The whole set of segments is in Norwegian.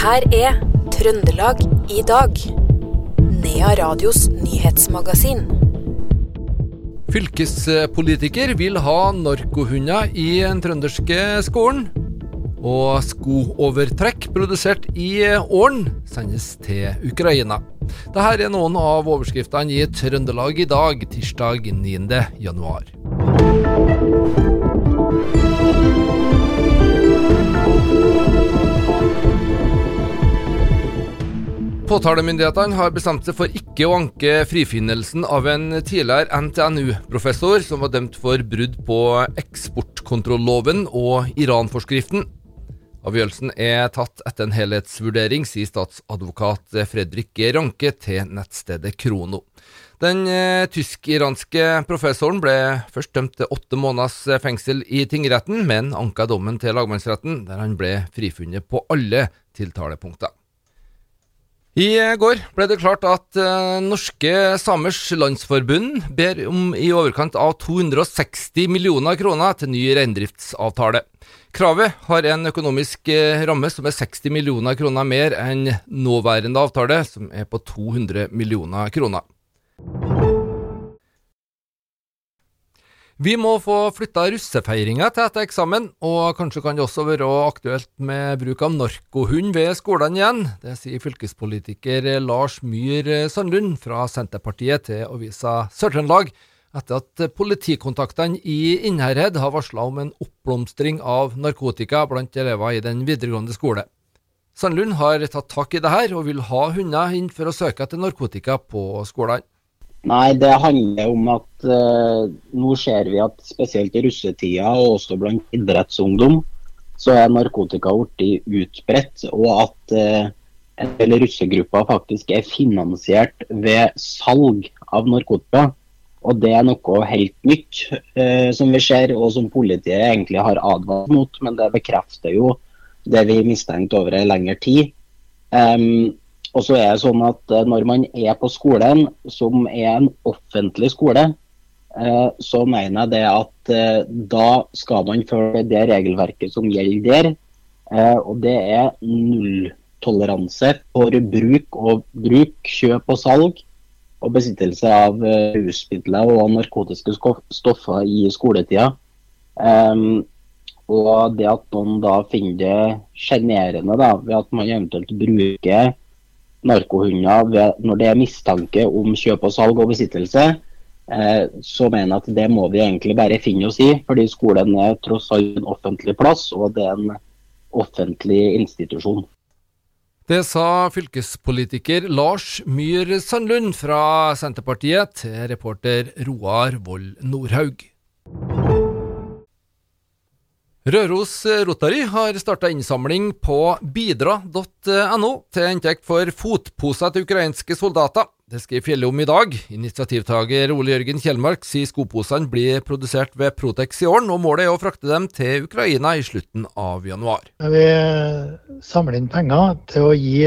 her er Trøndelag i dag. Nea Radios nyhetsmagasin. Fylkespolitiker vil ha narkohunder i den trønderske skolen. Og skoovertrekk produsert i Åren sendes til Ukraina. Dette er noen av overskriftene i Trøndelag i dag, tirsdag 9. januar. Påtalemyndighetene har bestemt seg for ikke å anke frifinnelsen av en tidligere NTNU-professor som var dømt for brudd på eksportkontrolloven og Iran-forskriften. Avgjørelsen er tatt etter en helhetsvurdering, sier statsadvokat Fredrik G. Ranke til nettstedet Krono. Den eh, tysk-iranske professoren ble først dømt til åtte måneders fengsel i tingretten, men anka dommen til lagmannsretten, der han ble frifunnet på alle tiltalepunkter. I går ble det klart at uh, Norske Samers Landsforbund ber om i overkant av 260 millioner kroner til ny reindriftsavtale. Kravet har en økonomisk uh, ramme som er 60 millioner kroner mer enn nåværende avtale, som er på 200 millioner kroner. Vi må få flytta russefeiringa til etter eksamen, og kanskje kan det også være aktuelt med bruk av narkohund ved skolene igjen. Det sier fylkespolitiker Lars Myhr Sandlund fra Senterpartiet til avisa Sør-Trøndelag, etter at politikontaktene i Innherred har varsla om en oppblomstring av narkotika blant elever i den videregående skole. Sandlund har tatt tak i det her, og vil ha hunder inn for å søke etter narkotika på skolene. Nei, det handler om at uh, nå ser vi at spesielt i russetida, og også blant idrettsungdom, så er narkotika blitt utbredt. Og at uh, en del russegrupper faktisk er finansiert ved salg av narkotika. Og det er noe helt nytt uh, som vi ser, og som politiet egentlig har advart mot. Men det bekrefter jo det vi mistenkte over en lengre tid. Um, og så er det sånn at eh, Når man er på skolen, som er en offentlig skole, eh, så mener jeg det at eh, da skal man følge det regelverket som gjelder der. Og det er nulltoleranse for bruk og bruk, kjøp og salg og besittelse av rusmidler og narkotiske stoffer i skoletida. Um, og det at noen da finner det sjenerende ved at man eventuelt bruker narkohunder når det er mistanke om kjøp og salg og besittelse, eh, så mener jeg at det må vi egentlig bare finne oss i. Fordi skolen er tross alt en offentlig plass, og det er en offentlig institusjon. Det sa fylkespolitiker Lars Myhr Sandlund fra Senterpartiet til reporter Roar Vold Nordhaug. Røros Rotary har starta innsamling på bidra.no til inntekt for fotposer til ukrainske soldater. Det skriver Fjelle om i dag. Initiativtaker Ole Jørgen Kjellmark sier skoposene blir produsert ved Protex i åren, og målet er å frakte dem til Ukraina i slutten av januar. Vi samler inn penger til å gi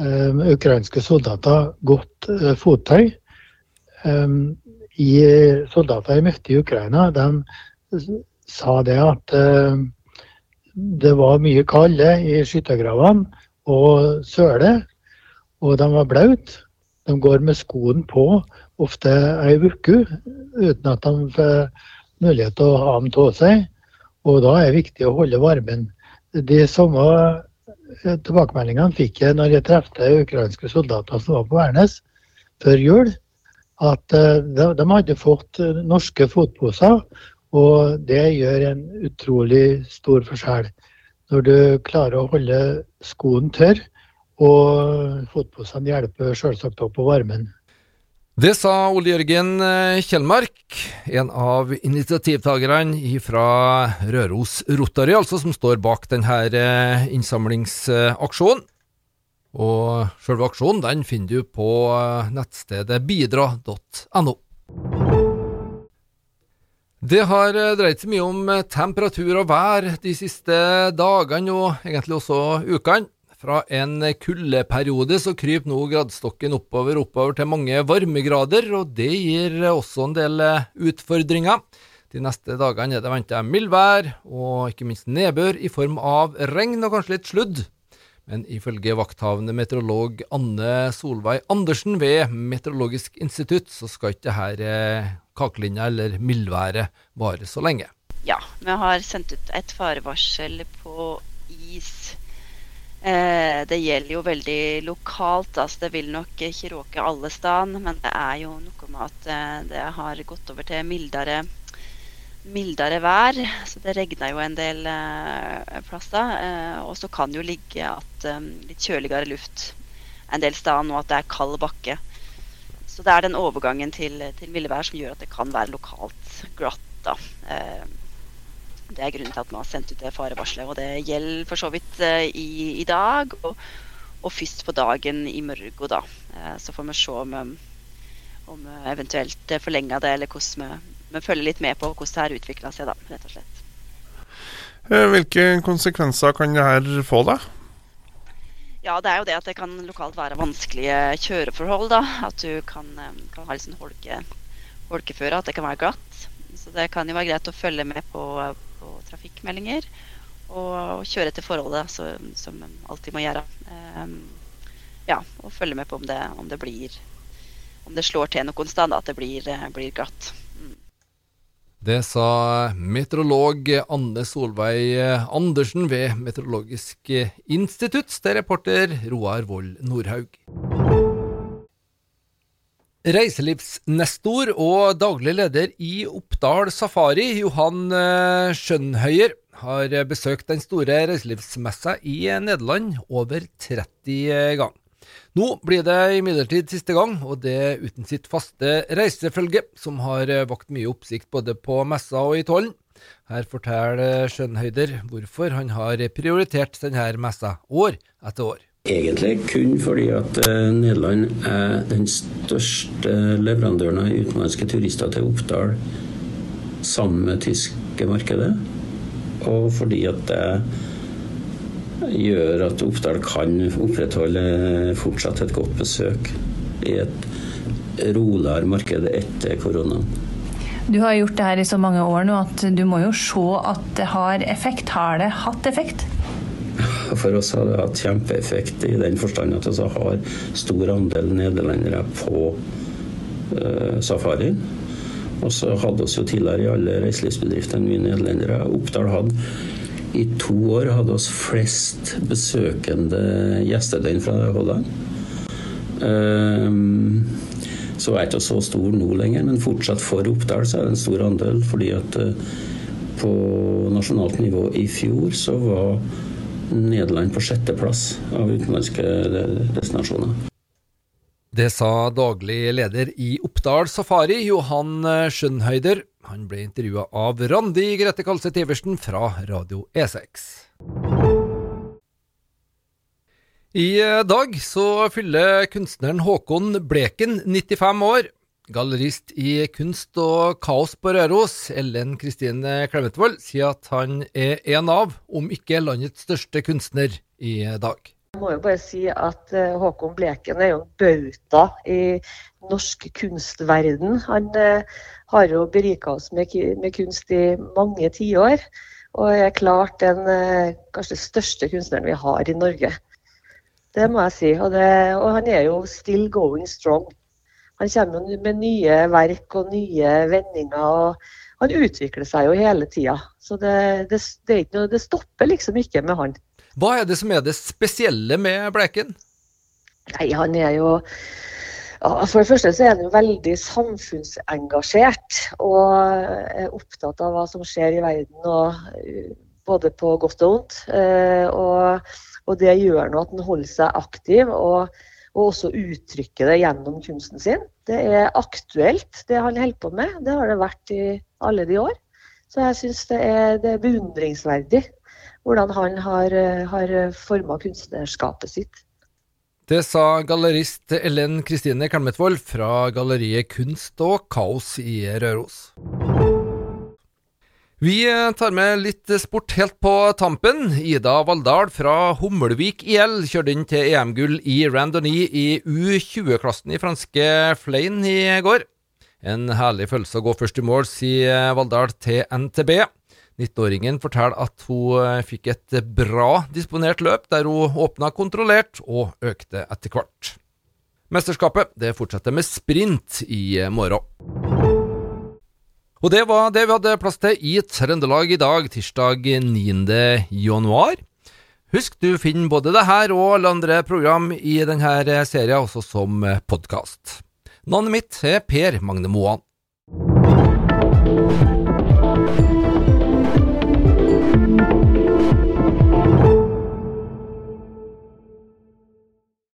um, ukrainske soldater godt uh, fottøy. Um, i soldater i møte i Ukraina de sa det at uh, det var mye kalde i skyttergravene og søle, og de var blaute. De går med skoen på ofte ei uke uten at de får mulighet til å ha dem av seg. Og da er det viktig å holde varmen. De samme eh, tilbakemeldingene fikk jeg når jeg traff ukrainske soldater som var på Værnes før jul. At de, de hadde fått norske fotposer og det gjør en utrolig stor forskjell. Når du klarer å holde skoen tørr, og fotposene hjelper selvsagt òg på varmen. Det sa Ole Jørgen eh, Kjellmark, en av initiativtakerne fra Røros Rotary, altså, som står bak denne eh, innsamlingsaksjonen. Og selve aksjonen den finner du på eh, nettstedet bidra.no. Det har eh, dreid seg mye om eh, temperatur og vær de siste dagene og egentlig også ukene. Fra en kuldeperiode så kryper nå gradestokken oppover oppover til mange varmegrader, og det gir også en del eh, utfordringer. De neste dagene er det venta mildvær og ikke minst nedbør i form av regn og kanskje litt sludd. Men ifølge vakthavende meteorolog Anne Solveig Andersen ved Meteorologisk institutt, så skal ikke dette eh, kakelinja eller mildværet vare så lenge. Ja, vi har sendt ut et farevarsel på is. Eh, det gjelder jo veldig lokalt, altså det vil nok ikke råke alle steder. Men det er jo noe med at eh, det har gått over til mildere mildere vær. Så det regner jo en del eh, plasser. Eh, og så kan jo ligge at eh, litt kjøligere luft en del steder nå at det er kald bakke. Så det er den overgangen til, til mildevær som gjør at det kan være lokalt glatt. da. Eh, det er grunnen til at man har sendt ut det farevarselet. Og det gjelder for så vidt eh, i, i, dag, og, og, først på dagen i morgen, da. Eh, så får vi se om, om eventuelt forlenger det, eller hvordan vi men følge litt med på hvordan det her utvikler seg, da, rett og slett. Eh, hvilke konsekvenser kan det her få, da? Ja, det er jo det at det kan lokalt være vanskelige kjøreforhold. da, At du kan, eh, kan ha litt sånn holke, holkeføre, at det kan være glatt. Så det kan jo være greit å følge med på, på trafikkmeldinger. Og, kjøre etter forholdet, så, som alltid må gjøre. Um, ja, og følge med på om det, om det blir Om det slår til noen sted, at det blir, blir glatt. Det sa meteorolog Anne Solveig Andersen ved Meteorologisk institutt, til reporter Roar Vold Nordhaug. Reiselivsnestor og daglig leder i Oppdal Safari, Johan eh, Skjønhøyer, har besøkt den store reiselivsmessa i Nederland over 30 ganger. Nå blir det imidlertid siste gang, og det uten sitt faste reisefølge, som har vakt mye oppsikt både på messa og i tollen. Her forteller Skjønnhøyder hvorfor han har prioritert denne messa år etter år. Egentlig kun fordi at eh, Nederland er den største leverandøren av utenlandske turister til Oppdal sammen med tyske markedet. Og fordi at det gjør at Oppdal kan opprettholde fortsatt et godt besøk i et roligere marked etter koronaen. Du har gjort det her i så mange år nå at du må jo se at det har effekt. Har det hatt effekt? For oss har det hatt kjempeeffekt i den forstand at vi har stor andel nederlendere på uh, safarien. Og så hadde vi jo tidligere i alle reiselivsbedriftene mye nederlendere. Oppdal hadde i to år hadde oss flest besøkende gjestedøgn fra Holland. Um, så er ikke så stor nå lenger, men fortsatt for Oppdal så er det en stor andel. fordi at uh, på nasjonalt nivå i fjor så var Nederland på sjetteplass av utenlandske destinasjoner. Det sa daglig leder i Oppdal Safari, Johan Skjønnhøyder. Han ble intervjua av Randi Grete Kalseth Iversen fra Radio E6. I dag så fyller kunstneren Håkon Bleken 95 år. Gallerist i Kunst og kaos på Røros, Ellen Kristine Klemetvold, sier at han er en av, om ikke landets største kunstner i dag. Jeg må jo bare si at eh, Håkon Bleken er jo en bauta i norsk kunstverden. Han uh, har jo berika oss med, kunst i mange tiår. Og er klart den uh, kanskje største kunstneren vi har i Norge. Det må jeg si. Og, det, og han er jo still going strong. Han kommer med nye verk og nye vendinger. og Han utvikler seg jo hele tida. Så det, det, det, det stopper liksom ikke med han. Hva er det som er det spesielle med Bleken? Nei, Han er jo for det første så er han jo veldig samfunnsengasjert og er opptatt av hva som skjer i verden, både på godt og vondt. Eh, og, og det gjør nå at han holder seg aktiv og, og, også uttrykker det gjennom kunsten sin. Det er aktuelt, det han holder på med. Det har det vært i alle de år. Så jeg syns det, det, er beundringsverdig hvordan han har, har forma kunstnerskapet sitt. Det sa gallerist Ellen Kristine Kalmetvold fra galleriet Kunst og Kaos i Røros. Vi tar med litt sport helt på tampen. Ida Valldal fra Hummelvik IL kjørte inn til EM-gull i randonee i U20-klassen i franske Flein i går. En herlig følelse å gå først i mål, sier Valldal til NTB. 19-åringen forteller at hun eh, fikk et bra disponert løp, der hun åpna kontrollert og økte etter hvert. Mesterskapet det fortsetter med sprint i morgen. Og det var det vi hadde plass til i Trøndelag i dag, tirsdag 9. januar. Husk, du finner både det her og alle andre program i denne serien også som podkast. Navnet mitt er Per Magne Moan.